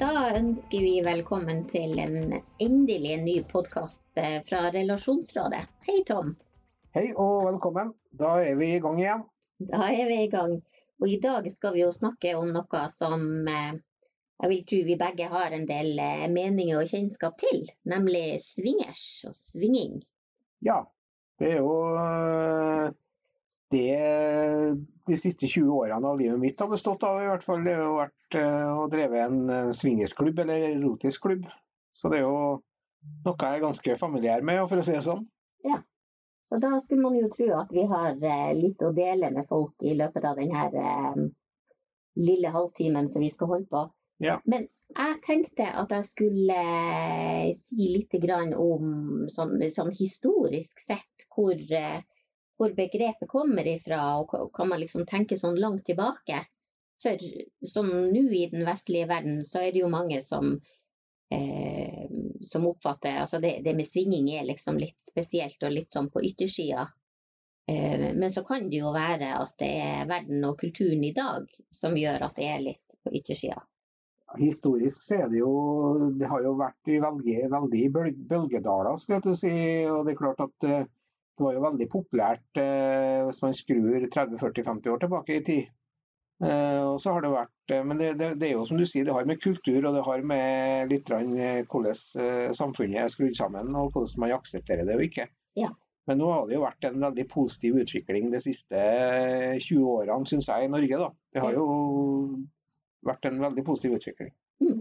Da ønsker vi velkommen til en endelig ny podkast eh, fra Relasjonsrådet. Hei, Tom. Hei og velkommen. Da er vi i gang igjen. Da er vi i gang. Og i dag skal vi jo snakke om noe som eh, jeg vil tro vi begge har en del eh, meninger og kjennskap til, nemlig swingers og svinging. Ja, det er jo det de siste 20 årene av livet mitt har bestått av, i hvert fall, det har vært uh, å dreve en swingersklubb eller erotisk klubb. Så det er jo noe jeg er ganske familiær med, for å si det sånn. Ja, så da skulle man jo tro at vi har uh, litt å dele med folk i løpet av denne lille halvtimen som vi skal holde på. Ja. Men jeg tenkte at jeg skulle si litt om sånn, sånn historisk sett hvor hvor begrepet kommer ifra, og kan man liksom tenke sånn langt tilbake. For som nå i den vestlige verden, så er det jo mange som, eh, som oppfatter Altså det, det, med svinging er liksom litt spesielt og litt sånn på yttersida. Eh, men så kan det jo være at det er verden og kulturen i dag som gjør at det er litt på yttersida. Historisk så er det jo Det har jo vært i veldig, veldig bølgedaler, skal jeg si. Og det er klart at eh, det var jo veldig populært eh, hvis man skrur 30-40-50 år tilbake i tid. Eh, og så har det vært, eh, Men det, det, det, er jo som du sier, det har med kultur og det har med litt rann, hvordan eh, samfunnet er skrudd sammen og hvordan man aksepterer det og ikke. Ja. Men nå har det jo vært en veldig positiv utvikling de siste 20 årene, syns jeg, i Norge. da. Det har jo vært en veldig positiv utvikling. Mm.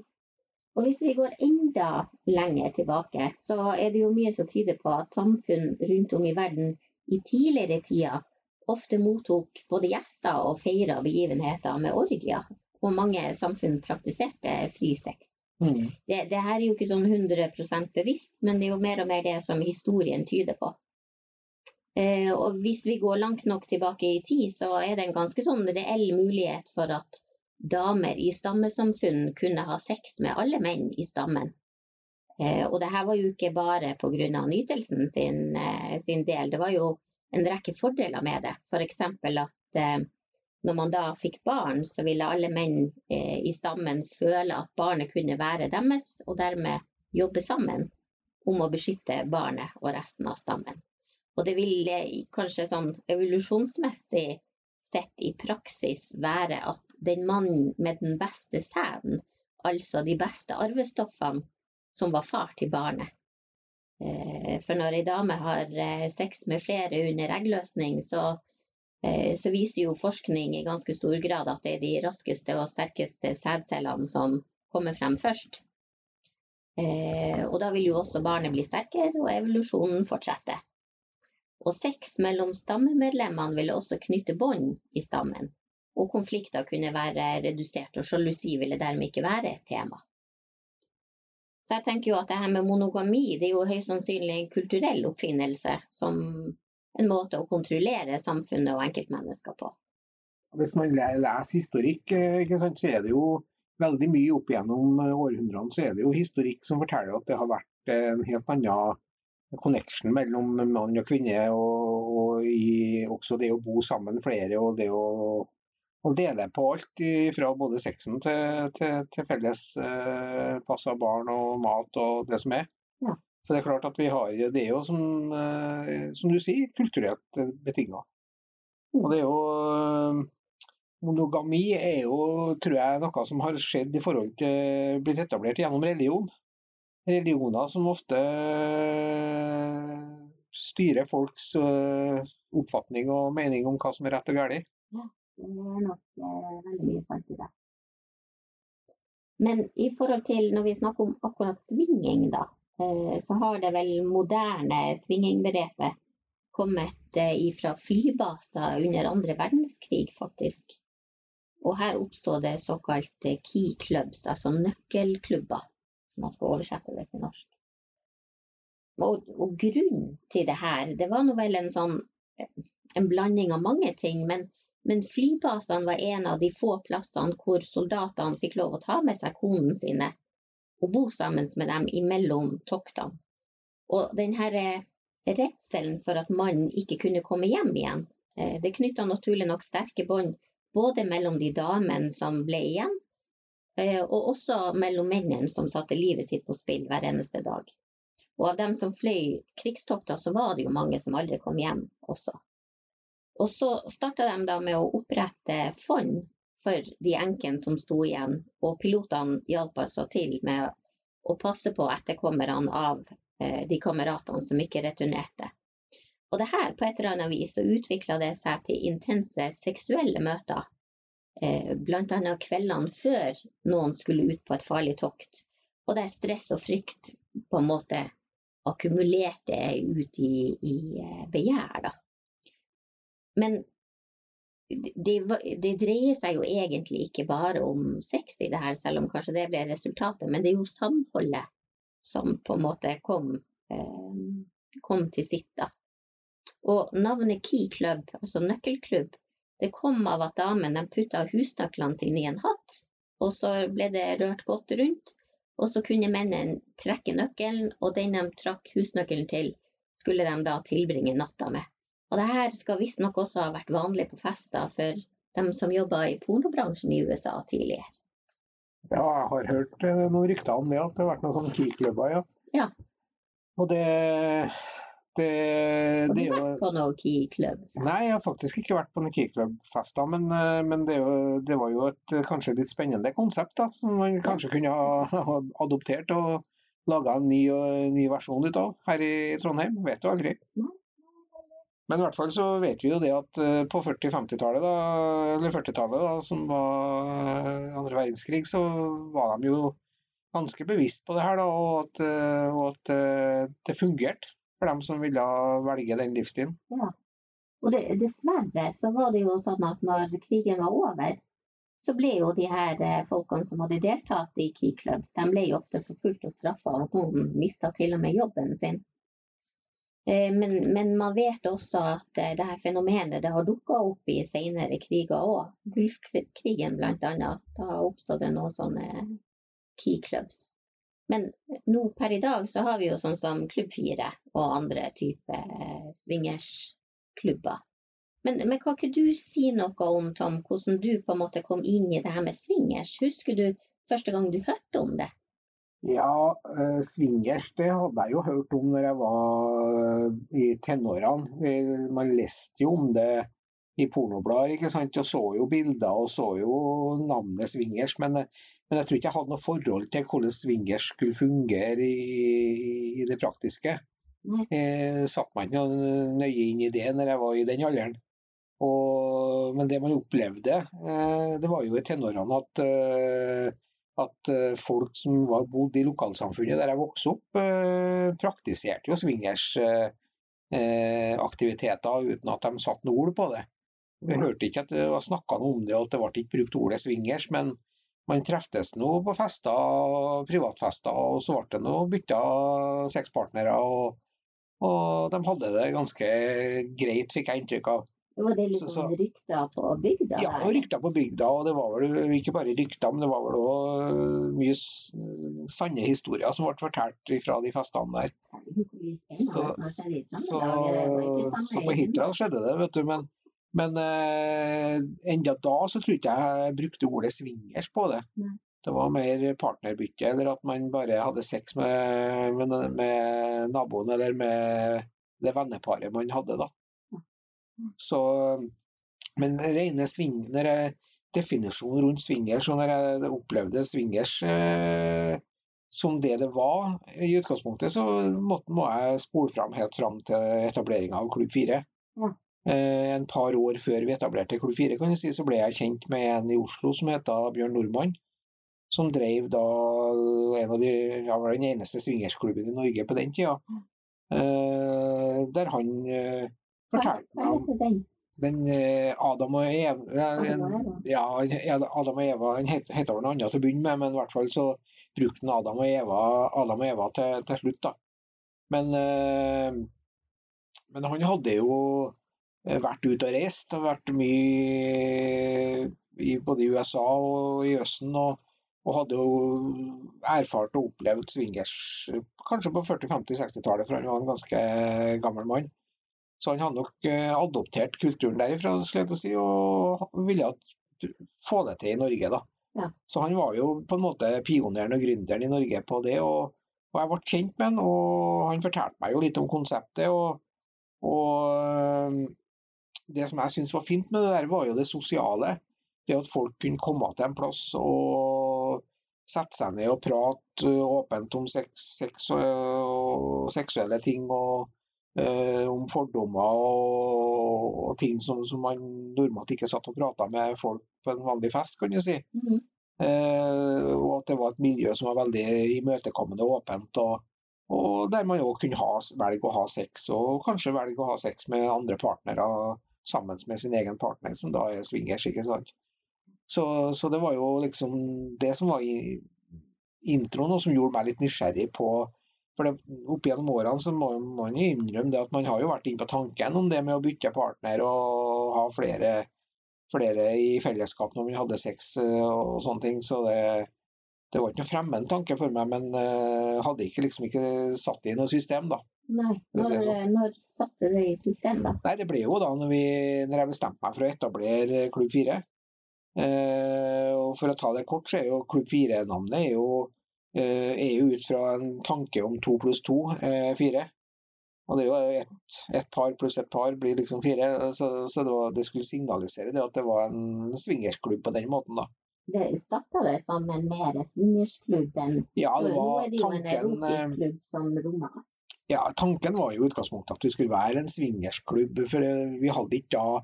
Og hvis vi går enda lenger tilbake, så er det jo mye som tyder på at samfunn rundt om i verden i tidligere tider ofte mottok både gjester og feira begivenheter med orgier. Og mange samfunn praktiserte fri sex. Mm. Det, det, her er jo ikke sånn 100% bevisst, men det er jo mer og mer det som historien tyder på. Eh, og hvis vi går langt nok tilbake i tid, så er det en ganske sånn reell mulighet for at damer i stammesamfunn kunne ha sex med alle menn i stammen. Eh, og det var jo ikke bare pga. nytelsen sin, eh, sin, del, det var jo en rekke fordeler med det. F.eks. at eh, når man da fikk barn, så ville alle menn i stammen føle at barnet kunne være deres, og dermed jobbe sammen om å beskytte barnet og resten av stammen. Og det ville kanskje sånn evolusjonsmessig sett i praksis være at den mannen med den beste sæden, altså de beste arvestoffene, som var far til barnet. Eh, for når ei dame har eh, sex med flere under eggløsning, så, eh, så, viser jo forskning i ganske stor grad at det er de raskeste og sterkeste sædcellene som kommer frem først. Og da vil jo også barnet bli sterkere, og evolusjonen fortsetter. Og sex mellom stammemedlemmene ville også knytte bånd i stammen, og konflikter kunne være redusert, og sjalusi ville dermed ikke være et tema. Så jeg tenker jo at det her med monogami det er jo høyst sannsynlig en kulturell oppfinnelse som en måte å kontrollere samfunnet og enkeltmennesker på. Hvis man leser historikk, eh, sant, så er det jo veldig mye opp gjennom århundrene så er det jo historikk som forteller at det har vært en helt annen connection mellom mann og kvinne, og, og i, også det å bo sammen flere og det å, å dele på alt fra både sexen til, til, til felles eh, pass av barn og mat og det som er. Ja. Så det er klart at vi har Det er jo som, eh, som du sier, kulturelt betinga. Og det er jo eh, Monogami er jo, tror jeg, noe som har skjedd i forhold til blitt etablert gjennom religion religioner som ofte eh, styrer folks eh, oppfatning og mening om hva som er rett og galt. Ja, det er nok eh, veldig mye sant i det. Men i forhold til når vi snakker om akkurat svinging, da, så har det vel moderne svingingbegrepet kommet ifra flybaser under andre verdenskrig, faktisk. Og her oppstod det såkalte key clubs, altså nøkkelklubber som man skal oversette det til norsk. Og, og grunnen til det her, det var nå vel en sånn en blanding av mange ting, men, men flybasene var en av de få plassene hvor soldatene fikk lov å ta med seg konene sine og bo sammen med dem imellom toktene. Og denne redselen for at mannen ikke kunne komme hjem igjen, eh, det knytta naturlig nok sterke bånd både mellom de damene som ble igjen, Eh, og også mellom mennene som satte livet sitt på spill hver eneste dag. Og av dem som fløy krigstokter, så var det jo mange som aldri kom hjem også. Og så starta de da med å opprette fond for de enkene som sto igjen, og pilotene hjalp altså til med å passe på etterkommerne av eh, de kameratene som ikke returnerte. Og det her, på et eller annet vis, så utvikla det seg til intense seksuelle møter eh, bl.a. kveldene før noen skulle ut på et farlig tokt, og der stress og frykt på en måte akkumulerte ut i, i eh, begjær. Da. Men det, det, dreier seg jo egentlig ikke bare om sex i det her, selv om kanskje det ble resultatet, men det er jo samholdet som på en måte kom, eh, kom til sitt. da. Og navnet Key Club, altså nøkkelklubb, det kom av at damene putta husnøklene sine i en hatt, og så ble det rørt godt rundt. Og så kunne mennene trekke nøkkelen, og den de trakk husnøkkelen til, skulle de da tilbringe natta med. Og det her skal visstnok også ha vært vanlig på fester for dem som jobba i pornobransjen i USA tidligere. Ja, jeg har hørt eh, noen rykter om det, at det har vært noen sånne key-klubber, ja. ja. Og det, det, har du vært på noen Key Club? Nei, jeg har faktisk ikke vært på noen Key Club-fest Men, eh, men det, det, var jo et kanskje litt spennende konsept da, som man kanskje kunne ha adoptert og laga en ny, ny, versjon ut av her i Trondheim. Vet du aldri. Men i hvert fall så vet vi jo det at eh, på 40-50-tallet, eller 40-tallet, som var eh, andre verdenskrig, så var de jo ganske bevisst på det her, da, og at, og at det fungerte for dem som ville velge den livsstilen. Ja. Og det, dessverre så var det jo sånn at når krigen var over, så ble jo de her eh, folkene som hadde deltatt i Key Clubs, de ble jo ofte forfulgt og straffa, og noen mista til og med jobben sin. Eh, men, men, man vet også at eh, det her fenomenet det har dukka opp i senere kriger òg. Gulfkrigen bl.a. Da oppstod det noen sånne key clubs. Men nå per i dag så har vi jo sånn som Klubb 4 og andre typer eh, swingersklubber. Men, men, kan ikke du si noe om Tom, hvordan du på en måte kom inn i det her med swingers? Husker du første gang du hørte om det? Ja, uh, swingers det hadde jeg jo hørt om når jeg var uh, i tenårene. Man leste jo om det i pornoblader ikke sant? og så jo bilder og så jo navnet swingers. Men, men jeg tror ikke jeg hadde noe forhold til hvordan swingers skulle fungere i, i det praktiske. Jeg satte meg ikke nøye inn i det når jeg var i den alderen. Og, men det man opplevde, eh, det var jo i tenårene at, eh, at eh, folk som var bodd i lokalsamfunnet der jeg vokste opp, praktiserte jo swingers aktiviteter uten at de satte noe ord på det. Vi hørte ikke at det var snakka noe om det, og at det ble ikke brukt ordet swingers. Men man treftes nå på fester, privatfester, og så ble det nå bytta sexpartnere. Og, og de hadde det ganske greit, fikk jeg inntrykk av. Var det litt så, rykter på bygda? Ja, rykter på bygda. Og det var vel ikke bare rykter, men det var vel òg mye sanne historier som ble fortalt fra de festene der. Så, så, så på Hitra skjedde det, vet du. Men, men eh, enda da så tror ikke jeg brukte ordet swingers på det. Nei. Det var mer partnerbytte, eller at man bare hadde sex med, med, med naboen eller med det venneparet man hadde, da. Så, men rene sving, definisjonen rundt swingers, og når jeg opplevde swingers eh, som det det var i utgangspunktet, så må, må jeg spole fram helt fram til etableringa av Klubb 4. Ja. Eh, en par år før vi etablerte Klubb 4, kan jeg si, så ble jeg kjent med en i Oslo som heter Bjørn Nordmann. Som drev da en av de, ja, var den eneste swingersklubben i Norge på den tida. Uh, der han uh, fortalte Hva heter den? Adam og Eva Ja, Adam og Eva han het, heter vel noe annet til å begynne med, men i hvert fall så brukte han Adam og Eva, Adam og Eva til, til slutt, da. Men, men han hadde jo Eh, vært ute og reist. Har vært mye i, både i USA og i Østen. Og, og, hadde jo erfart og opplevd swingers kanskje på 40-50-60-tallet, for han var en ganske gammel mann. Så han hadde nok eh, adoptert kulturen derifra si, og ville få det til i Norge. da. Ja. Så han var jo på en måte pioneren og gründeren i Norge på det. Og, og jeg ble kjent med han, og han fortalte meg jo litt om konseptet. og, og det som jeg syns var fint med det der, var jo det sosiale. Det at folk kunne komme til en plass og sette seg ned og prate åpent om sex, sex og seksuelle ting. og eh, om fordommer og, og ting som, som, man normalt ikke satt og prata med folk på en vanlig fest, kan du si. Mm. Eh, og at det var et miljø som var veldig imøtekommende og åpent. Og, og der man òg kunne ha, velge å ha sex, og kanskje velge å ha sex med andre partnere sammen med sin egen partner, som da er swingers. ikke sant? Så, så det var jo liksom det som var i introen, og som gjorde meg litt nysgjerrig på for det, Opp gjennom årene så må man jo innrømme det at man har jo vært inne på tanken om det med å bytte partner og ha flere, flere i fellesskap når man hadde sex eh, og sånne ting. Så det, det var ikke noen fremmed tanke for meg, men uh, hadde ikke, liksom ikke satt det i noe system, da. Nei, når, sånn. når satte det i system, da? Nei, det ble jo da når, vi, når jeg bestemte meg for å etablere Klubb 4. Uh, og for å ta det kort, så er jo Klubb 4-navnet er eh, er jo ut fra en tanke om to pluss to er fire. Og det er jo ett et par pluss et par blir liksom fire. Så, så det, var, det skulle signalisere det at det var en swingersklubb på den måten, da. Det starta det som en mer swingersklubb enn Ja, Nå var er det jo en tanken eh, erotisk klubb som rommer Ja, tanken var jo i utgangspunktet at vi skulle være en swingersklubb, for eh, vi hadde ikke da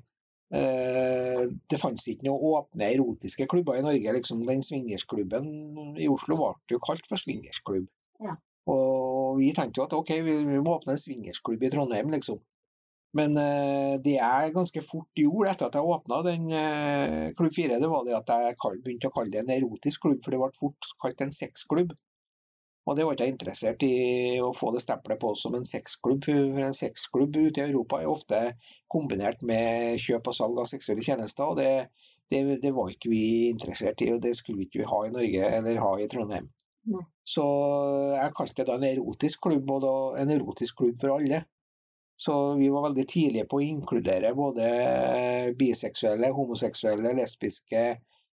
eh, Det fantes ikke noen åpne erotiske klubber i Norge. liksom Den swingersklubben i Oslo ble jo kalt for swingersklubb. Ja. Og vi tenkte jo at ok, vi, vi må åpne en swingersklubb i Trondheim, liksom. Men uh, det jeg ganske fort gjorde etter at jeg åpna den uh, klubb 4, det var det at jeg begynte å kalle det en erotisk klubb, for det ble fort kalt en sexklubb. Og det var ikke jeg interessert i å få det stempelet på som en sexklubb. For en sexklubb ute i Europa er ofte kombinert med kjøp og salg av seksuelle tjenester, og det, det, det var ikke vi interessert i, og det skulle ikke vi ha i Norge eller ha i Trondheim. Så jeg kalte det da en erotisk klubb, og en erotisk klubb for alle. Så vi var veldig tidlige på å inkludere både biseksuelle, homoseksuelle, lesbiske,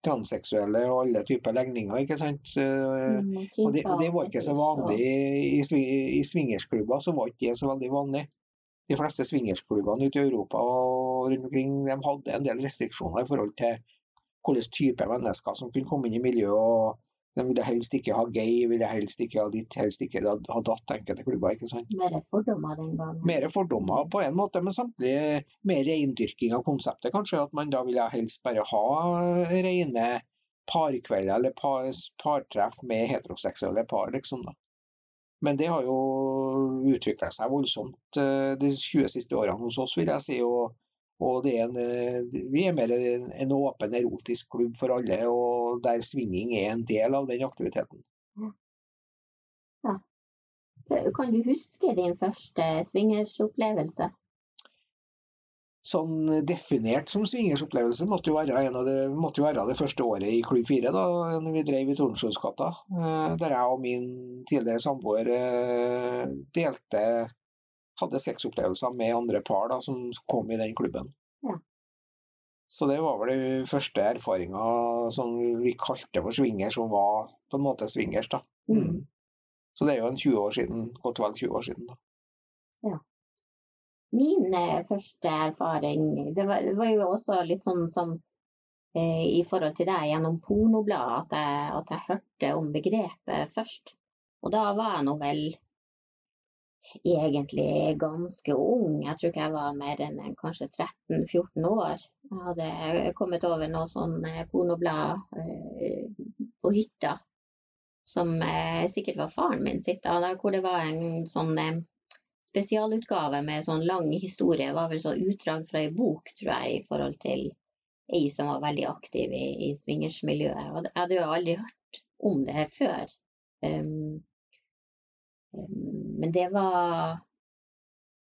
transseksuelle og alle typer legninger, ikke sant. Mm, Og det, og det var ikke så vanlig i, swi- i swingersklubber, så var ikke det så veldig vanlig. De fleste swingersklubbene ute i Europa og rundt omkring de hadde en del restriksjoner i forhold til hvilken type mennesker som kunne komme inn i miljøet. og De ville helst ikke ha gay, ville helst ikke ha ditt, helst ikke ha datt enkelte klubber. ikke sant? Mer fordommer den gangen. Mer fordommer på en måte, men samtidig mer reindyrking av konseptet, kanskje. At man da ville helst bare ha rene parkvelder eller par, partreff med heteroseksuelle par, liksom. da. Men det har jo utvikla seg voldsomt eh, de 20 siste årene hos oss, vil jeg si. Og, og det er en, eh, vi er mer en, en åpen erotisk klubb for alle, og der svinging er en del av den aktiviteten. Kan du huske din første swingersopplevelse? Sånn definert som swingersopplevelse måtte jo være, en av det, måtte jo være det første året i Klubb 4, da når vi drev i Tordenskioldsgata. eh, Der jeg og min tidligere samboer eh, delte hadde sexopplevelser med andre par da, som kom i den klubben. Ja. Så det var vel den første erfaringa som vi kalte for swingers, og var på en måte swingers. da. Mm. Så det er jo en 20 år siden, godt vel 20 år siden. da. Min eh, første erfaring, det var, det var jo også litt sånn som eh, i forhold til deg gjennom pornoblad, at at jeg hørte om begrepet først. Og da var jeg nå vel egentlig ganske ung. Jeg tror ikke jeg var mer enn eh, kanskje 13-14 år. Jeg hadde kommet over noe sånn eh, pornoblad eh, på hytta, som eh, sikkert var faren min sitt, da, hvor det var en sånn eh, spesialutgave med sånn lang historie. Det var vel sånn utdrag fra ei bok, tror jeg, i forhold til ei som var veldig aktiv i, i swingersmiljøet. Jeg hadde jo aldri hørt om det før. Um, men det var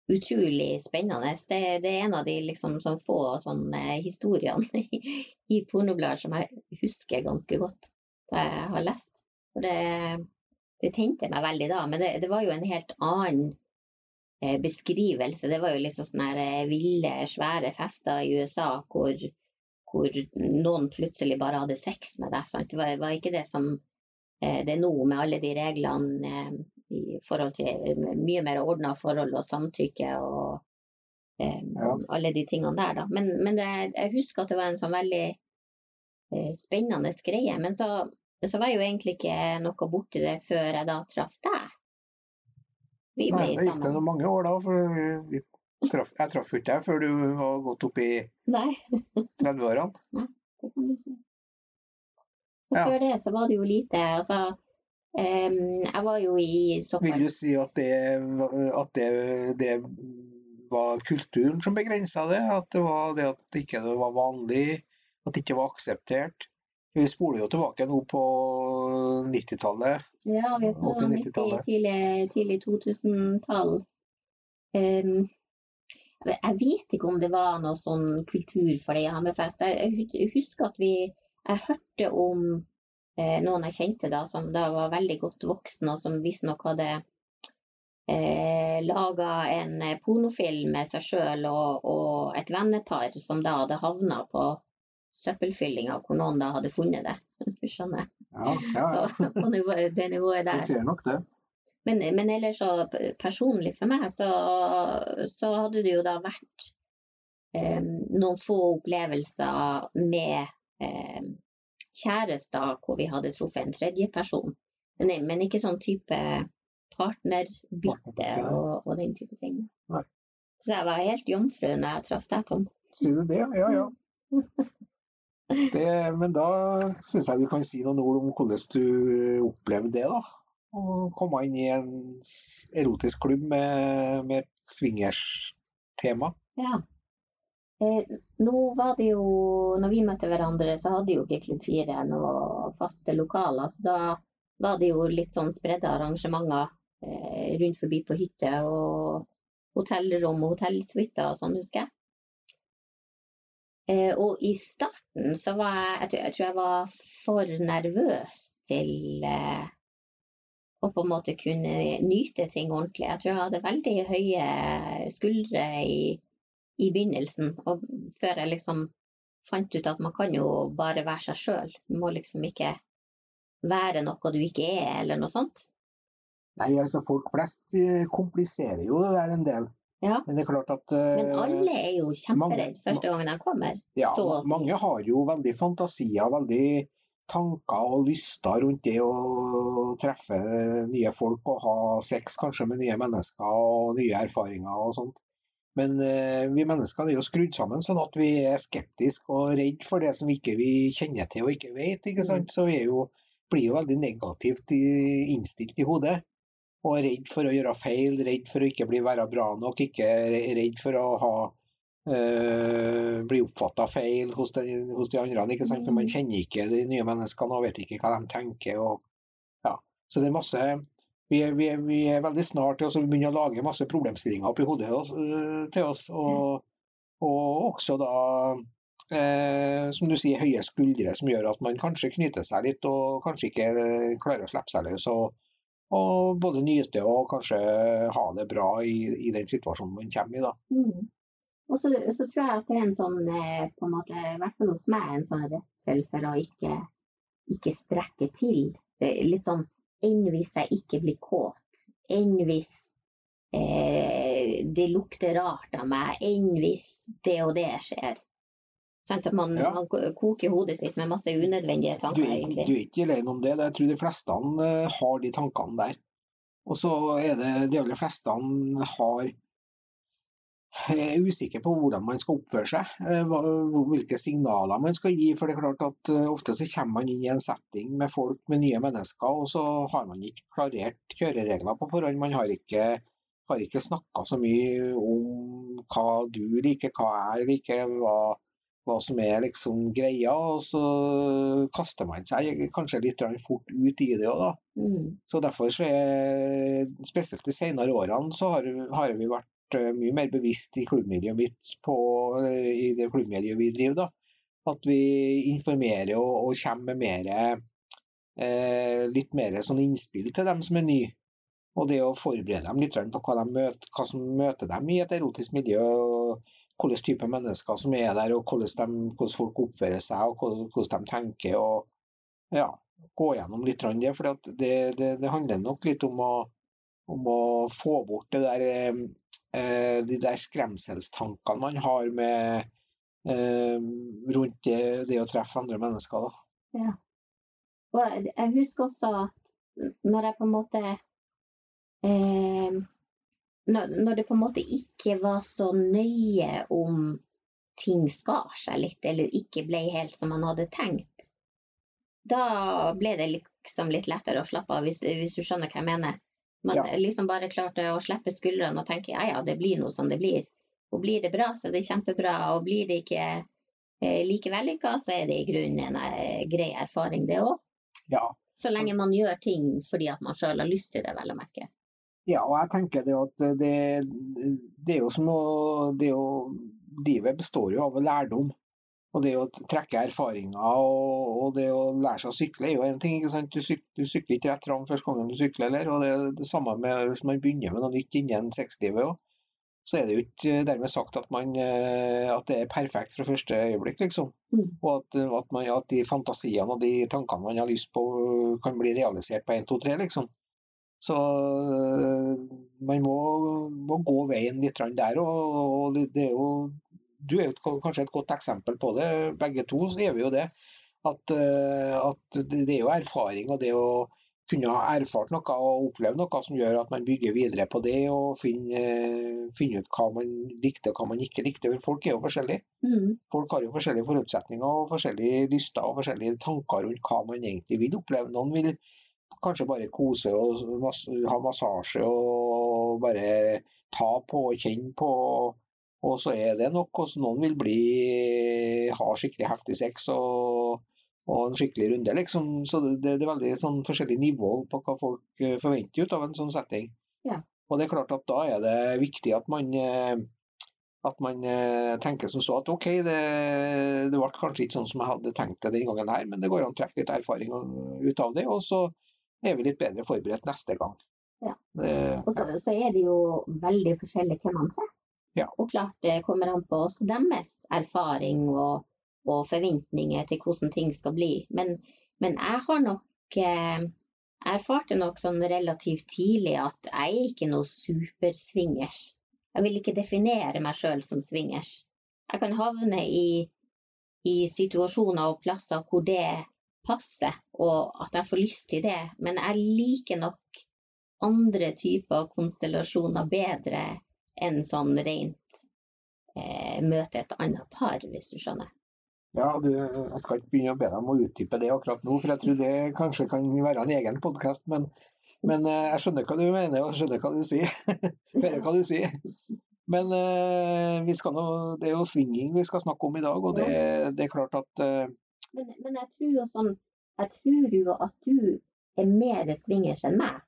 utrolig spennende. Det, det er en av de liksom sånn få sånne historiene i, i pornoblader som jeg husker ganske godt da jeg har lest. For det, det tente meg veldig da, men det, det var jo en helt annen eh, beskrivelse. Det var jo liksom sånne eh, ville, svære fester i USA hvor, hvor noen plutselig bare hadde sex med deg. Sant? Det var, var ikke det som eh, det er nå, med alle de reglene eh, i forhold til eh, mye mer ordna forhold og samtykke og eh, Ja. alle de tingene der, da. Men, men det, jeg husker at det var en sånn veldig eh, spennende greie. Men så, så var jeg jo egentlig ikke noe borti det før jeg da traff deg. Vi ble Nei, det gikk det sammen. noen mange år da, for vi traff, jeg traff ikke deg før du var gått opp i 30-årene. Nei, Det kan du si. Så før det så var det jo lite Altså, um, jeg var jo i Vil du si at det, at det, det var kulturen som begrensa det? At det var det at ikke var vanlig, at det ikke var akseptert? Vi spoler jo tilbake nå på 90-tallet. Ja, vi er på 90, 90-tallet. tidlig, tidlig 2000-tall. Um, jeg jeg vet ikke om det var noe sånn kultur for det i Hammerfest. Jeg husker at vi Jeg hørte om eh, noen jeg kjente da, som da var veldig godt voksen, og som visstnok hadde eh, laga en eh, pornofilm med seg sjøl og, og et vennepar som da hadde havna på søppelfyllinga, hvor noen da hadde funnet det. Du skjønner? Ja, ja, ja. På, på nivå, det nivået der. Jeg ser nok det. Men, men ellers så personlig for meg, så, så hadde det jo da vært eh, noen få opplevelser med eh, kjærester hvor vi hadde truffet en tredje person. Men, men ikke sånn type partnerbytte Partnerbytte, og, og den type ting. Nei. Så jeg var helt jomfru når jeg traff deg, Tom. Sier du det? Ja, ja. Det, men da syns jeg du kan si noen ord om hvordan du opplevde det, da. Å komme inn i en erotisk klubb med, med et swingers-tema. Ja. Eh, nå var det jo, når vi møtte hverandre, så hadde jo ikke Klubb 4 noe faste lokaler. Så da var det jo litt sånn spredde arrangementer eh, rundt forbi på hytter og hotellrom og hotellsuiter og sånn, husker jeg. Eh, og i starten så var jeg, jeg tror, jeg tror jeg var for nervøs til å på en måte kunne nyte ting ordentlig. Jeg tror jeg hadde veldig høye skuldre i i begynnelsen, og før jeg liksom fant ut at man kan jo bare være seg sjøl. Du må liksom ikke være noe du ikke er, eller noe sånt. Nei, altså folk flest eh, kompliserer jo det der en del. Ja. Men det er klart at uh, Men alle er jo kjemperedde første gangen de kommer. Ja, så mange har jo veldig fantasier, veldig tanker og lyster rundt det å treffe nye folk og ha sex kanskje med nye mennesker og nye erfaringer og sånt. Men eh, vi mennesker er jo skrudd sammen sånn at vi er skeptiske og redd for det som ikke vi kjenner til og ikke vet. ikke sant? Så vi er jo, blir jo veldig negativt innstilt i hodet. Og er redd for å gjøre feil, redd for å ikke bli være bra nok, ikke redd for å ha eh, bli oppfatta feil hos, de, hos de andre. ikke sant? For man kjenner ikke de nye menneskene og vet ikke hva de tenker. Og, ja. Så det er masse vi vi, vi er veldig snart til å begynne å lage masse problemstillinger oppi hodet eh, til oss. Og, og også da eh, som du sier, høye skuldre som gjør at man kanskje knyter seg litt og kanskje ikke eh, klarer å slippe seg løs. Og, og både nyte og kanskje ha det bra i, i den situasjonen man kommer i. da. Mm. Og så, så tror jeg at det er en sånn, eh, på en måte, i hvert fall hos meg, en sånn redsel for å ikke, ikke strekke til. Litt sånn enn hvis jeg ikke blir kåt, enn hvis eh, det lukter rart av meg, enn hvis det og det skjer. Sånn At man, Ja. man koker hodet sitt med masse unødvendige Du tanker, er, egentlig. du er ikke alene om det. Jeg tror de fleste eh, har de tankene der. Og så er det de aller fleste har er usikker på hvordan man skal oppføre seg, eh, hvilke signaler man skal gi. For det er klart at eh, ofte så kommer man inn i en setting med folk, med nye mennesker, og så har man ikke klarert kjøreregler på forhånd. Man har ikke, har ikke snakka så mye om hva du liker, hva jeg liker, hva, hva som er liksom greia. Og så kaster man seg kanskje litt fort ut i det òg, da. Mm. Så derfor så er spesielt de senere årene så har, har vi vært mye mer bevisst i klubbmiljøet mitt på, eh, i det klubbmiljøet vi driver, da. At vi informerer og, og kommer med mer, eh, litt mer sånn innspill til dem som er nye. Og det å forberede dem litt på hva, møter, hva som møter dem i et erotisk miljø. hvilken type mennesker som er der, og hvordan, de, hvordan folk oppfører seg og hvordan de tenker. og ja, Gå gjennom litt det. For det, det, det, handler nok litt om å, om å få bort det der, eh, de der skremselstankene man har med, eh, rundt det, det, å treffe andre mennesker. Da. Ja. Og jeg husker også at når jeg på en måte eh, når, når, det på en måte ikke var så nøye om ting skar seg litt, eller ikke ble helt som man hadde tenkt, da ble det liksom litt lettere å slappe av, hvis, hvis du skjønner hva jeg mener. Man ja. liksom bare klarte å slippe skuldrene og tenke ja ja, det blir noe som det blir. Og blir det bra, så er det kjempebra. Og blir det ikke eh, like vellykka, så er det i grunnen en eh, grei erfaring, det òg. Ja. Så lenge man gjør ting fordi at man sjøl har lyst til det, vel å merke. Ja, og jeg tenker det at det, det er jo som å det å, Livet består jo av lærdom. Og det å trekke erfaringer og, og, det å lære seg å sykle er jo en ting. ikke sant? Du, syk, du sykler ikke rett fram første gangen du sykler, eller? Og det er det samme med hvis man begynner med noe nytt innen sexlivet òg. Så er det jo ikke dermed sagt at, man, eh, at det er perfekt fra første øyeblikk, liksom. Mm. Og at, at, man, at, de fantasiene og de tankene man har lyst på, kan bli realisert på 1, 2, 3, liksom. Så øh, man må, må gå veien litt der. Og, det er jo, du er jo kanskje et godt eksempel på det. Begge to så er vi jo det. At, øh, at det er jo erfaring og det å kunne ha erfart noe og opplevd noe som gjør at man bygger videre på det og finner, finner ut hva man likte og hva man ikke likte. Folk er jo forskjellige. Mm. Folk har jo forskjellige forutsetninger og forskjellige lyster og forskjellige tanker rundt hva man egentlig vil oppleve. Noen vil kanskje bare kose og ha massasje og bare ta på og kjenne på. Og så er det nok. Også noen vil bli, ha skikkelig heftig sex og, og en skikkelig runde, liksom. Så det, det er veldig sånn forskjellig nivå på hva folk eh, forventer ut av en sånn setting. Ja. Og det er klart at da er det viktig at man eh, at man eh, tenker som så at OK, det, det ble kanskje ikke sånn som jeg hadde tenkt det den gangen her, men det går an å trekke litt erfaring ut av det. Og så er vi litt bedre forberedt neste gang. Ja. Og så, så, er det jo veldig forskjellig hvem man treffer. Ja. Og klart det kommer an på også deres erfaring og, og forventninger til hvordan ting skal bli. Men, men jeg har nok eh, erfarte nok sånn relativt tidlig at jeg er ikke noe superswingers. Jeg vil ikke definere meg sjøl som swingers. Jeg kan havne i, i situasjoner og plasser hvor det passer, og at jeg får lyst til det. Men jeg liker nok andre typer konstellasjoner bedre enn sånn rent eh, møte et annet par, hvis du skjønner. Ja, du, jeg skal ikke begynne å be deg om å utdype det akkurat nå, for jeg tror det kanskje kan være en egen podkast. Men, men, eh, jeg skjønner hva du mener, og skjønner hva du sier. Hører hva du sier. Men eh, nå, det er jo swinging vi skal snakke om i dag, og det, det er klart at eh, men, men, jeg tror jo sånn Jeg tror jo at du er mer swingers enn meg.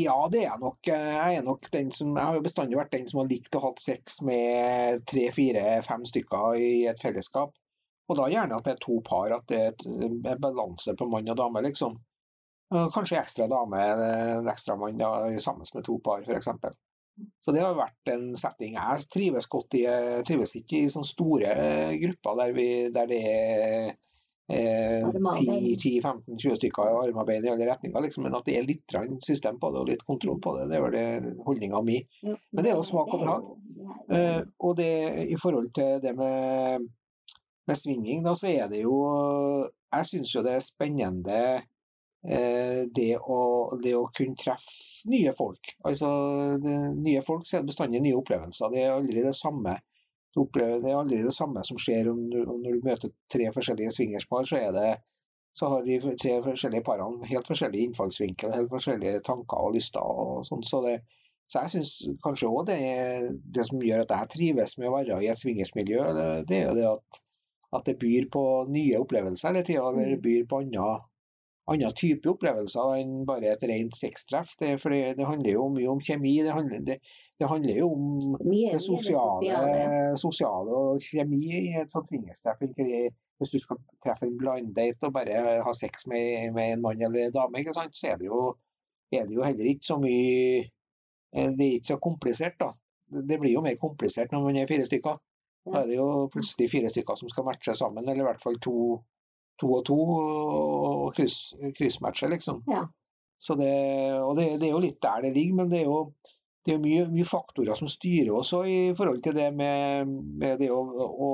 Ja, det er nok. Jeg er nok den som Jeg har jo bestandig vært den som har likt å ha sex med tre, fire, fem stykker i et fellesskap. Og da gjerne at det er to par, at det er balanse på mann og dame, liksom. Kanskje ekstra dame, en ekstra mann da, sammen med to par, f.eks. Så det har vært en setting jeg trives godt i. Trives ikke i sånne store grupper der, vi, der det er 10-15-20 stykker i armarbeid i alle retninger, liksom, men at det er litt system på det og litt kontroll på det. Det er vel holdninga mi. Men det er jo smak og behag. Uh, og det, i forhold til det med, med svinging, da, så er det jo Jeg syns jo det er spennende uh, det, å, det, å, kunne treffe nye folk. Altså, det, nye folk så er det bestandig nye opplevelser. Det er aldri det samme du opplever det aldri det samme som skjer om du, om når du møter tre forskjellige swingerspar. Så, det, så har de tre forskjellige parene helt forskjellige innfallsvinkler, helt forskjellige tanker og lyster. og sånn, så det så jeg syns kanskje òg det, det som gjør at jeg trives med å være i et swingersmiljø, det, det er jo det at, at det byr på nye opplevelser hele tida. Eller det byr på andre annen type opplevelser enn bare et rent sextreff. Det, for det, det, handler jo mye om kjemi. Det handler, det, det handler jo om mye, det sosiale, sosiale. sosiale, og kjemi i et sånt fingerstreff. Hvis du skal treffe en blind date og bare ha sex med, med en mann eller en dame, så er det, jo, er det jo heller ikke så mye eh, Det er ikke så komplisert, da. Det blir jo mer komplisert når man er fire stykker. Da er det jo plutselig fire stykker som skal matche sammen, eller i hvert fall to, to og to, og kryss, kryssmatcher, liksom. Ja. Så det, og det, det, er jo litt der det ligger, men det er jo, det er mye, mye, faktorer som styrer også i forhold til det med, med det å, å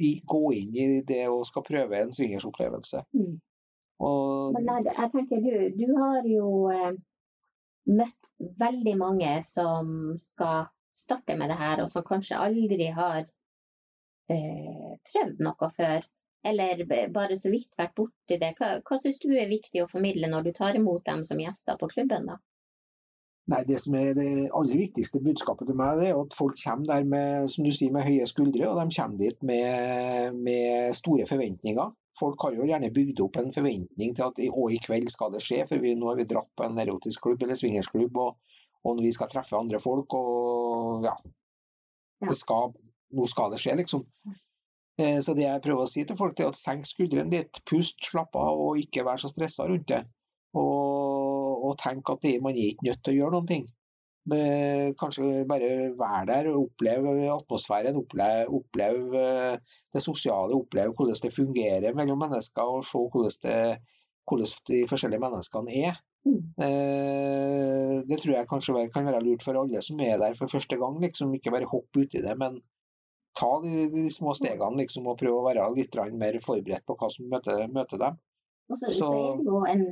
i, gå inn i det å skal prøve en swingersopplevelse. Mm. Men jeg, jeg tenker, du, du har jo eh, møtt veldig mange som skal starte med det her, og som kanskje aldri har eh, prøvd noe før. Eller bare så vidt vært borti det. Hva, hva syns du er viktig å formidle når du tar imot dem som gjester på klubben? da? Nei, Det som er det aller viktigste budskapet til meg, det er at folk kommer der med, som du sier, med høye skuldre, og de kommer dit med, med store forventninger. Folk har jo gjerne bygd opp en forventning til at å, i kveld skal det skje, for vi, nå har vi dratt på en erotisk klubb eller swingersklubb, og, og vi skal treffe andre folk. og ja, ja. Skal, Nå skal det skje, liksom. Eh, så det jeg prøver å si til folk, er at senk skuldrene litt, pust, slapp av og ikke vær så stressa rundt det. Og, og tenk at det, man er ikke nødt til å gjøre noen ting. Kanskje bare være der og oppleve atmosfæren, oppleve, oppleve, det sosiale, oppleve hvordan det fungerer mellom mennesker, og se hvordan, det, hvordan de forskjellige menneskene er. Mm. Eh, det tror jeg kanskje kan være lurt for alle som er der for første gang. Liksom, ikke bare hoppe uti det, men ta de, de, små stegene liksom, og prøve å være litt mer forberedt på hva som møter, møter dem. Og så, så, er det jo en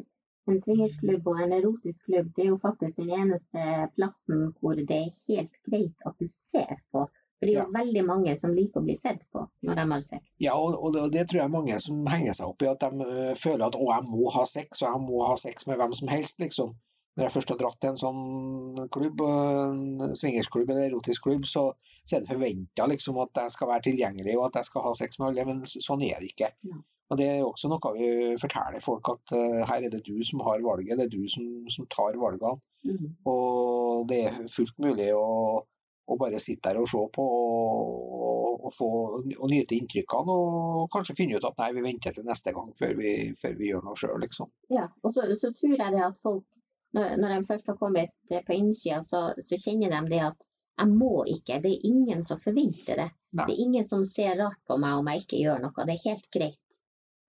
en swingersklubb og en erotisk klubb, det er jo faktisk den eneste plassen hvor det er helt greit at du ser på. For det er jo ja. veldig mange som liker å bli sett på når de har sex. Ja, og, og, det, og det, tror jeg mange som henger seg opp i, at de uh, føler at å, jeg må ha sex, og jeg må ha sex med hvem som helst, liksom. Når jeg først har dratt til en sånn klubb, en swingersklubb eller erotisk klubb, så, så er det forventa liksom, at jeg skal være tilgjengelig og at jeg skal ha sex med alle, men sånn er det ikke. Ja. Og Det er også noe vi forteller folk, at uh, her er det du som har valget, det er du som, som tar valgene. Mm. Og det er fullt mulig å, å, bare sitte der og se på og, og, få, og nyte inntrykkene. Og kanskje finne ut at nei, vi venter til neste gang før vi, før vi gjør noe sjøl, liksom. Ja, og så, så, tror jeg det at folk, når, når de først har kommet på innsida, så, så kjenner de det at jeg må ikke. Det er ingen som forventer det. Nei. Det er ingen som ser rart på meg om jeg ikke gjør noe. Det er helt greit.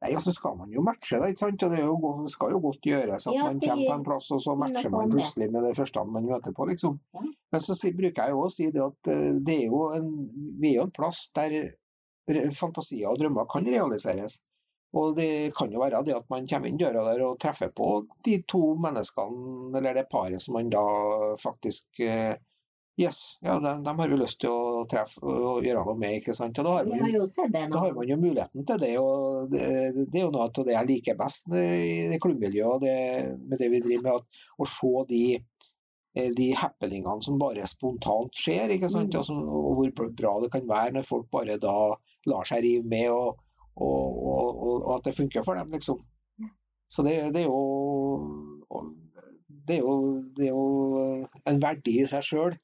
Nei, og så skal man jo matche det, ikke sant. Og det jo, skal jo godt gjøres at ja, man kommer på en plass, og så matcher man plutselig med det første man møter på, liksom. Ja. Men så bruker jeg jo å si det at eh, det er en, vi er jo en plass der fantasier og drømmer kan realiseres. Og det kan jo være det at man kommer inn døra der og treffer på de to menneskene, eller det paret som man da faktisk eh, Yes, ja, dem, dem, har vi lyst til å treffe og gjøre noe med. ikke sant? Og da har man, jo, da har man jo muligheten til det. og Det, det er jo noe av det jeg liker best i det klubbmiljøet det, med det vi driver med. At, å se de, eh, de happeningene som bare spontant skjer, ikke sant? Mm. Og, som, og, hvor bra det kan være når folk bare da lar seg rive med, og, og, og at det funker for dem, liksom. Så det, det er jo det er jo, det er jo en verdi i seg sjøl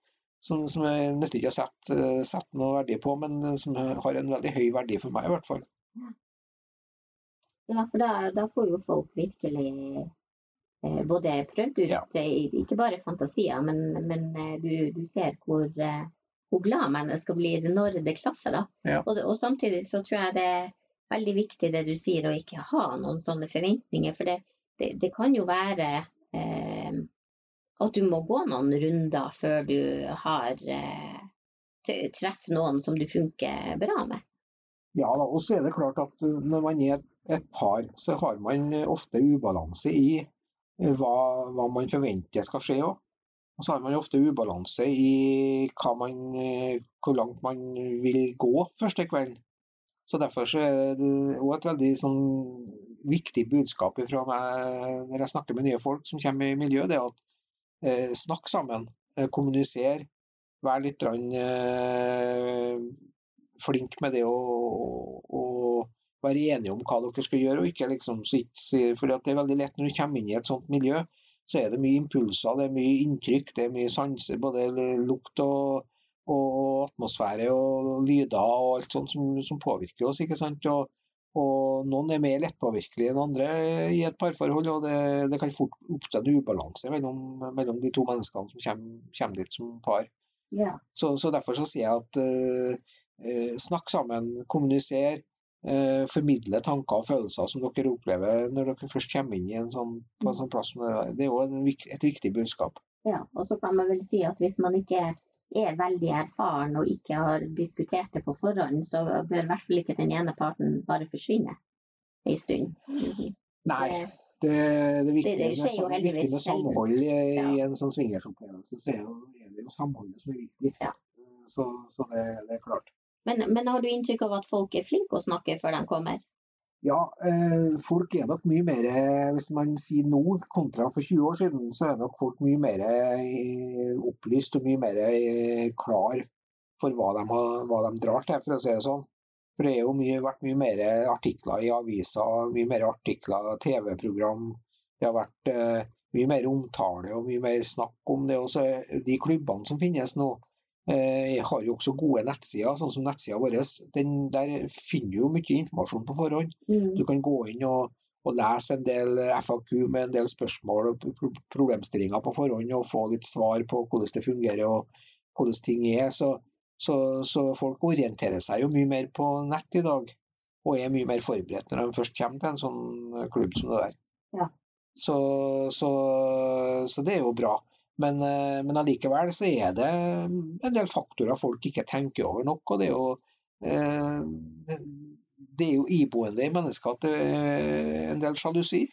som, som jeg nytter ikke å sette, eh, sette, noe verdi på, men eh, som har en veldig høy verdi for meg, i hvert fall. Ja, for da, da får jo folk virkelig eh, både prøvd ut ja. Eh, ikke bare fantasier, men, men du, du, ser hvor, eh, hvor, glad mennesker blir når det klaffer. da. Ja. Og, og, samtidig så tror jeg det veldig viktig det du sier, å ikke ha noen sånne forventninger. For det, det, det kan jo være eh, at du må gå noen runder før du har eh, treffer noen som du funker bra med. Ja, og så er det klart at eh, når man er et par, så har man ofte ubalanse i eh, hva, hva man forventer skal skje òg. Og så har man ofte ubalanse i man, eh, hvor langt man vil gå første kvelden. Så Derfor så er det òg et veldig sånn, viktig budskap fra meg når jeg snakker med nye folk som kommer i miljøet, det er at eh, snakk sammen, eh, kommunisere. Vær litt eh, flink med det å, å, være enige om hva dere skal gjøre, og ikke liksom sitte For det er veldig lett når du kommer inn i et sånt miljø, så er det mye impulser, det er mye inntrykk, det er mye sanser, både lukt og, og atmosfære og lyder og alt sånt som, som påvirker oss. ikke sant? Og, og noen er mer lettpåvirkelige enn andre i et parforhold, og det, det kan fort oppstå en ubalanse mellom, mellom, de to menneskene som kommer, kommer dit som par. Yeah. Så, så, Derfor så sier jeg at uh, eh, snakk sammen, kommunisere. Eh, formidle tanker og følelser som dere opplever når dere først kommer inn i en sånn, på en sånn plass som det der. Det er jo et viktig budskap. Ja, og så kan man vel si at hvis man ikke er veldig erfaren og ikke har diskutert det på forhånd, så bør i hvert fall ikke den ene parten bare forsvinne en stund. Nei, det, det, viktige, det, det skjer jo heldigvis med samhold i, Ja. i en sånn swingersopplevelse, så er det jo samholdet som er viktig. Ja. Så, så det, det er klart. Men, men har du inntrykk av at folk er flinke å snakke før de kommer? Ja, eh, folk er nok mye mer Hvis man sier nå kontra for 20 år siden, så er nok folk mye mer eh, opplyst og mye mer eh, klar for hva de, har, hva de drar til, for å si det sånn. For det har mye, vært mye mer artikler i aviser, mye mer artikler, TV-program. Det har vært mye mer omtale og mye mer snakk om det. Også de klubbene som finnes nå, eh, har jo også gode nettsider, sånn som nettsida vår. Den, der finner du jo mye informasjon på forhånd. Du kan gå inn og, og lese en del FAQ med en del spørsmål og pro- problemstillinger på forhånd, og få litt svar på hvordan det fungerer og hvordan ting er. Så, så, så folk orienterer seg jo mye mer på nett i dag, og er mye mer forberedt når de først kommer til en sånn klubb som det der. Ja. Så, så, så det er jo bra. Men, eh, men allikevel så er det en del faktorer folk ikke tenker over nok. og det er jo eh, det- er jo iboende i mennesker at det er en del sjalusi.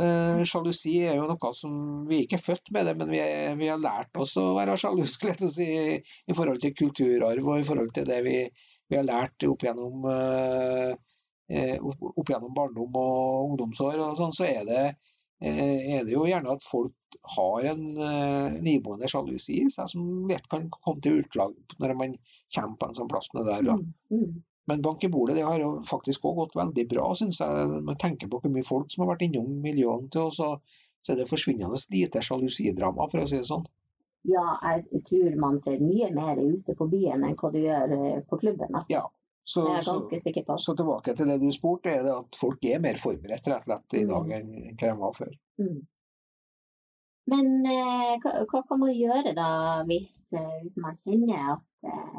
Eh, sjalusi er jo noe som Vi er ikke født med det, men vi, er, vi har lært oss å være sjalu skulle jeg til å si, i forhold til kulturarv og i forhold til det vi, vi har lært opp gjennom, opp, gjennom barndom og ungdomsår. og sånn, Så er det, er det jo gjerne at folk har en, uh, en sjalusi i seg som lett kan komme til utlag når man kommer på en sånn plass med det der. Mm, mm. Men bank i bordet det har jo faktisk også gått veldig bra, syns jeg. Når man tenker på hvor mye folk som har vært innom miljøene til oss, så, er det forsvinnende lite sjalusidrama, for å si det sånn. Ja, jeg tror man ser mye mer ute på byen enn hva du gjør eh, på klubben. Altså. Ja, Så, er så, ganske sikker på. så tilbake til det du spurte, er det at folk er mer forberedt rett og slett i dag Mm. enn enn hva de var før. Mm. Men eh, hva, hva kan man gjøre da hvis, eh, hvis man kjenner at eh,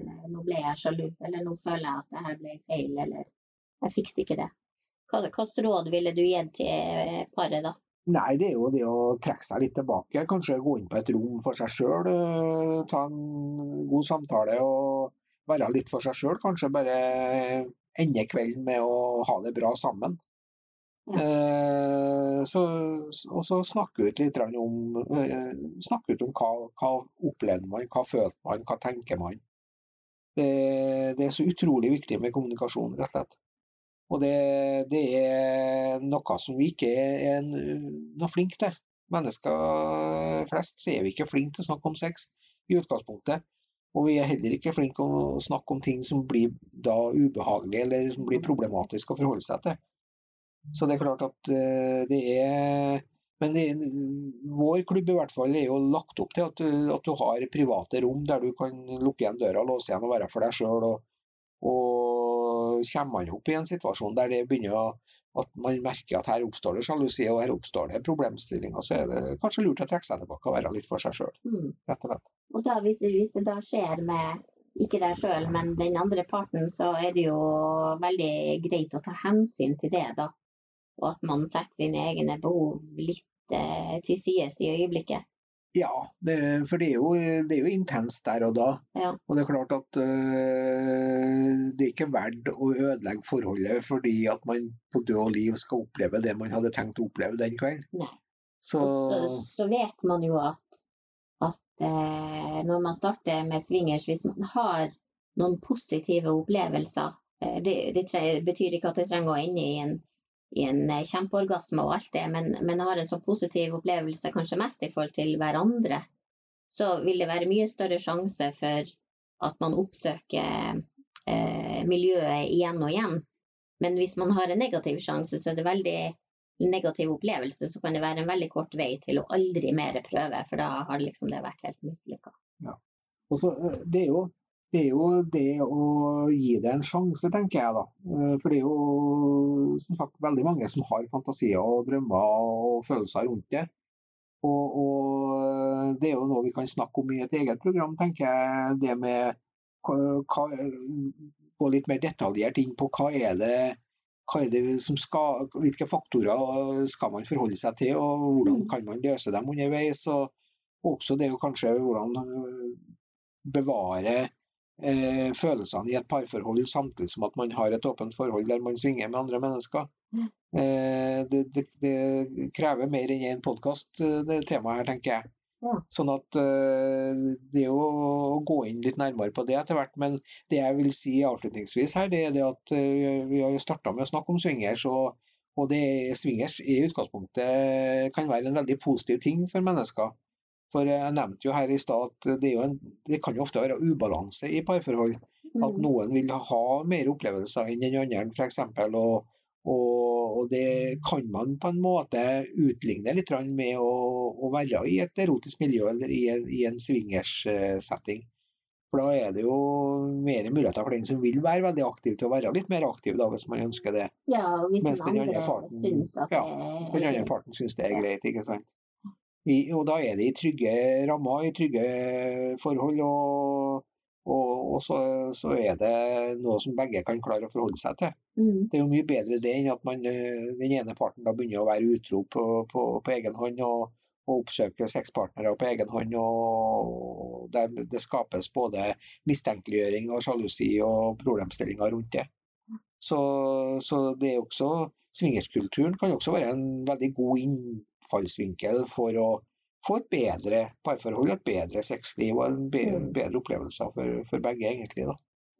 eller, nå ble jeg sjalu, eller nå føler jeg at det her ble feil, eller jeg fikser ikke det. Hva Hvilket råd ville du gitt til paret da? Nei, det er jo det å trekke seg litt tilbake. Kanskje gå inn på et rom for seg sjøl. Ta en god samtale og være litt for seg sjøl. Kanskje bare ende kvelden med å ha det bra sammen. Eh, så, og så snakke ut litt om, eh, snakke ut om hva, hva opplevde man, hva følte man, hva tenker man. Det, det er så utrolig viktig med kommunikasjon, rett og slett. Og det, det er noe som vi ikke er noe flinke til. Mennesker flest så er vi ikke flinke til å snakke om sex i utgangspunktet. Og vi er heller ikke flinke til å snakke om ting som blir da ubehagelige eller som blir problematiske å forholde seg til. Så det er klart at eh, det er Men det, er- vår klubb i hvert fall er jo lagt opp til at, du- at du har private rom der du kan lukke igjen døra, låse igjen og være for deg sjøl. Og, og kommer man opp i en situasjon der det begynner å at man merker at her oppstår det sjalusi og her oppstår det problemstillinger, så er det kanskje lurt å trekke seg tilbake og være litt for seg sjøl, Mm. rett og slett. Og da, hvis, hvis det da skjer med ikke deg sjøl, men den andre parten, så er det jo veldig greit å ta hensyn til det, da. Og at man setter sine egne behov litt eh, til sides i øyeblikket. Ja, det, for det er, jo, det er jo intenst der og da. Ja. Og det er klart at øh, det er ikke verdt å ødelegge forholdet fordi at man på død og liv skal oppleve det man hadde tenkt å oppleve den kvelden. Nei. Så så, så vet man jo at, at øh, når man starter med swingers, hvis man har noen positive opplevelser eh, Det, det tre, betyr ikke at det trenger å ende i en, i en eh, kjempeorgasme og alt det, men, men har en sånn positiv opplevelse, kanskje mest i forhold til hverandre, så vil det være mye større sjanse for at man oppsøker eh, miljøet igjen og igjen. Men hvis man har en negativ sjanse, så er det veldig negativ opplevelse, så kan det være en veldig kort vei til å aldri mer prøve, for da har liksom det vært helt mislykka. Så, øh, det, er jo, det er jo det å gi det en sjanse, tenker jeg da. Eh, For det er jo som sagt veldig mange som har fantasier og drømmer og følelser rundt det. Og, og det er jo noe vi kan snakke om i et eget program, tenker jeg. Det med hva, gå litt mer detaljert inn på hva er det, hva er det som skal, hvilke faktorer skal man forholde seg til, og hvordan kan man løse dem underveis. Og, også det å kanskje hvordan bevare eh, følelsene i et parforhold samtidig som at man har et åpent forhold der man svinger med andre mennesker. Eh, det, det, det, krever mer enn én podkast, det temaet her, tenker jeg. Ja. Sånn at uh, det er å gå inn litt nærmere på det etter hvert. Men det jeg vil si avslutningsvis her, det er det at uh, vi har starta med å snakke om swingers. Og, og det swingers i utgangspunktet kan være en veldig positiv ting for mennesker. For jeg nevnte jo her i stad at det, en, det, kan jo ofte være ubalanse i parforhold. At mm. noen vil ha mer opplevelser enn den andre, f.eks. Og, og, og, det kan man på en måte utligne litt med å, å være i et erotisk miljø eller i en, i en swingers-setting. For da er det jo mer muligheter for den som vil være veldig aktiv, til å være litt mer aktiv da, hvis man ønsker det. Ja, og hvis Mens den andre parten, syns at ja, hvis den andre parten syns det er greit. ikke sant? I, og da er det i trygge rammer, i trygge forhold. og og, og så, så, er det noe som begge kan klare å forholde seg til. Mm. Det er jo mye bedre det enn at man, eh, den ene parten da begynner å være utro på, på, på egen hånd og, og oppsøke sexpartnere på egen hånd. og der Det skapes både mistenkeliggjøring og sjalusi og problemstillinger rundt det. Så, så det er også, Swingerskulturen kan også være en veldig god innfallsvinkel for å få et bedre parforhold, et bedre sexliv og en bedre, mm. bedre opplevelse for, for, begge, egentlig. Da.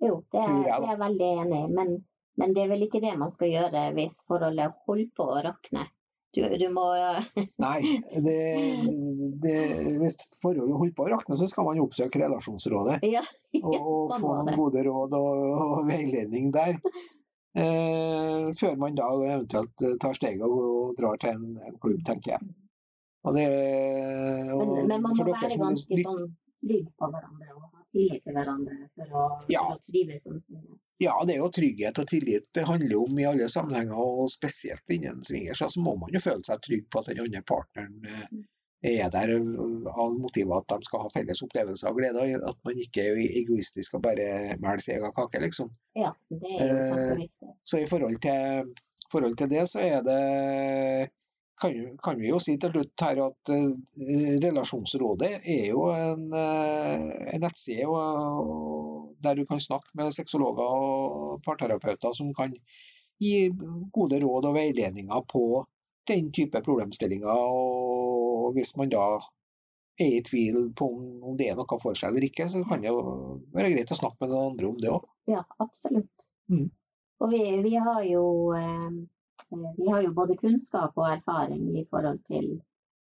Jo, det er, jeg, det er veldig enig i, men, men, det er vel ikke det man skal gjøre hvis forholdet holder på å rakne. Du, du må Nei, det, det, hvis forholdet holder på å rakne, så skal man oppsøke Relasjonsrådet. Ja, og, og få noen gode råd og, og veiledning der. Eh, før man da eventuelt tar steget og, og drar til en, en klubb, tenker jeg. Og det, og men, men, man må være ganske litt... sånn trygg på hverandre og ha tillit til hverandre for å, ja. for å trives som swingers? Ja, det er jo trygghet og tillit det handler om i alle sammenhenger, og spesielt innen swingers. Så må man jo føle seg trygg på at den andre partneren eh, mm. Er der av motivet at de skal ha felles opplevelser og glede. At man ikke er egoistisk og bare velger sin egen kake, liksom. Ja, det er jo kjempeviktig. Så i forhold til, forhold til det, så er det kan, kan, vi jo si til slutt her at uh, Relasjonsrådet er jo en, uh, en nettside og, der du kan snakke med sexologer og parterapeuter som kan gi gode råd og veiledninger på den type problemstillinger. Og hvis man da er i tvil på om, det er noe for seg eller ikke, så kan det jo være greit å snakke med noen andre om det òg. Ja, absolutt. Mm. Og vi, vi, har jo Eh, vi har jo både kunnskap og erfaring i forhold til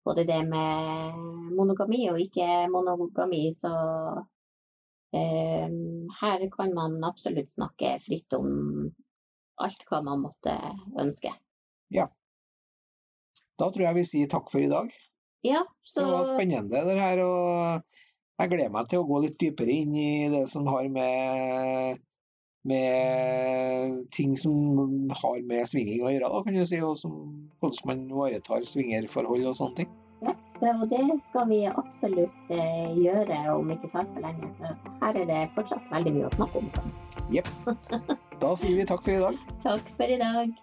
både det med monogami og ikke monogami, så eh, her kan man absolutt snakke fritt om alt hva man måtte ønske. Ja. Da tror jeg vi sier takk for i dag. Ja, så... Det var spennende det her. og jeg gleder meg til å gå litt dypere inn i det som har med med ting som har med svinging å gjøre, da, kan du si, og som, hvordan man ivaretar svingerforhold og sånne ting. Ja, det, og det skal vi absolutt eh, gjøre om ikke så altfor lenge. For her er det fortsatt veldig mye å snakke om. Jepp. Da sier vi takk for i dag. takk for i dag.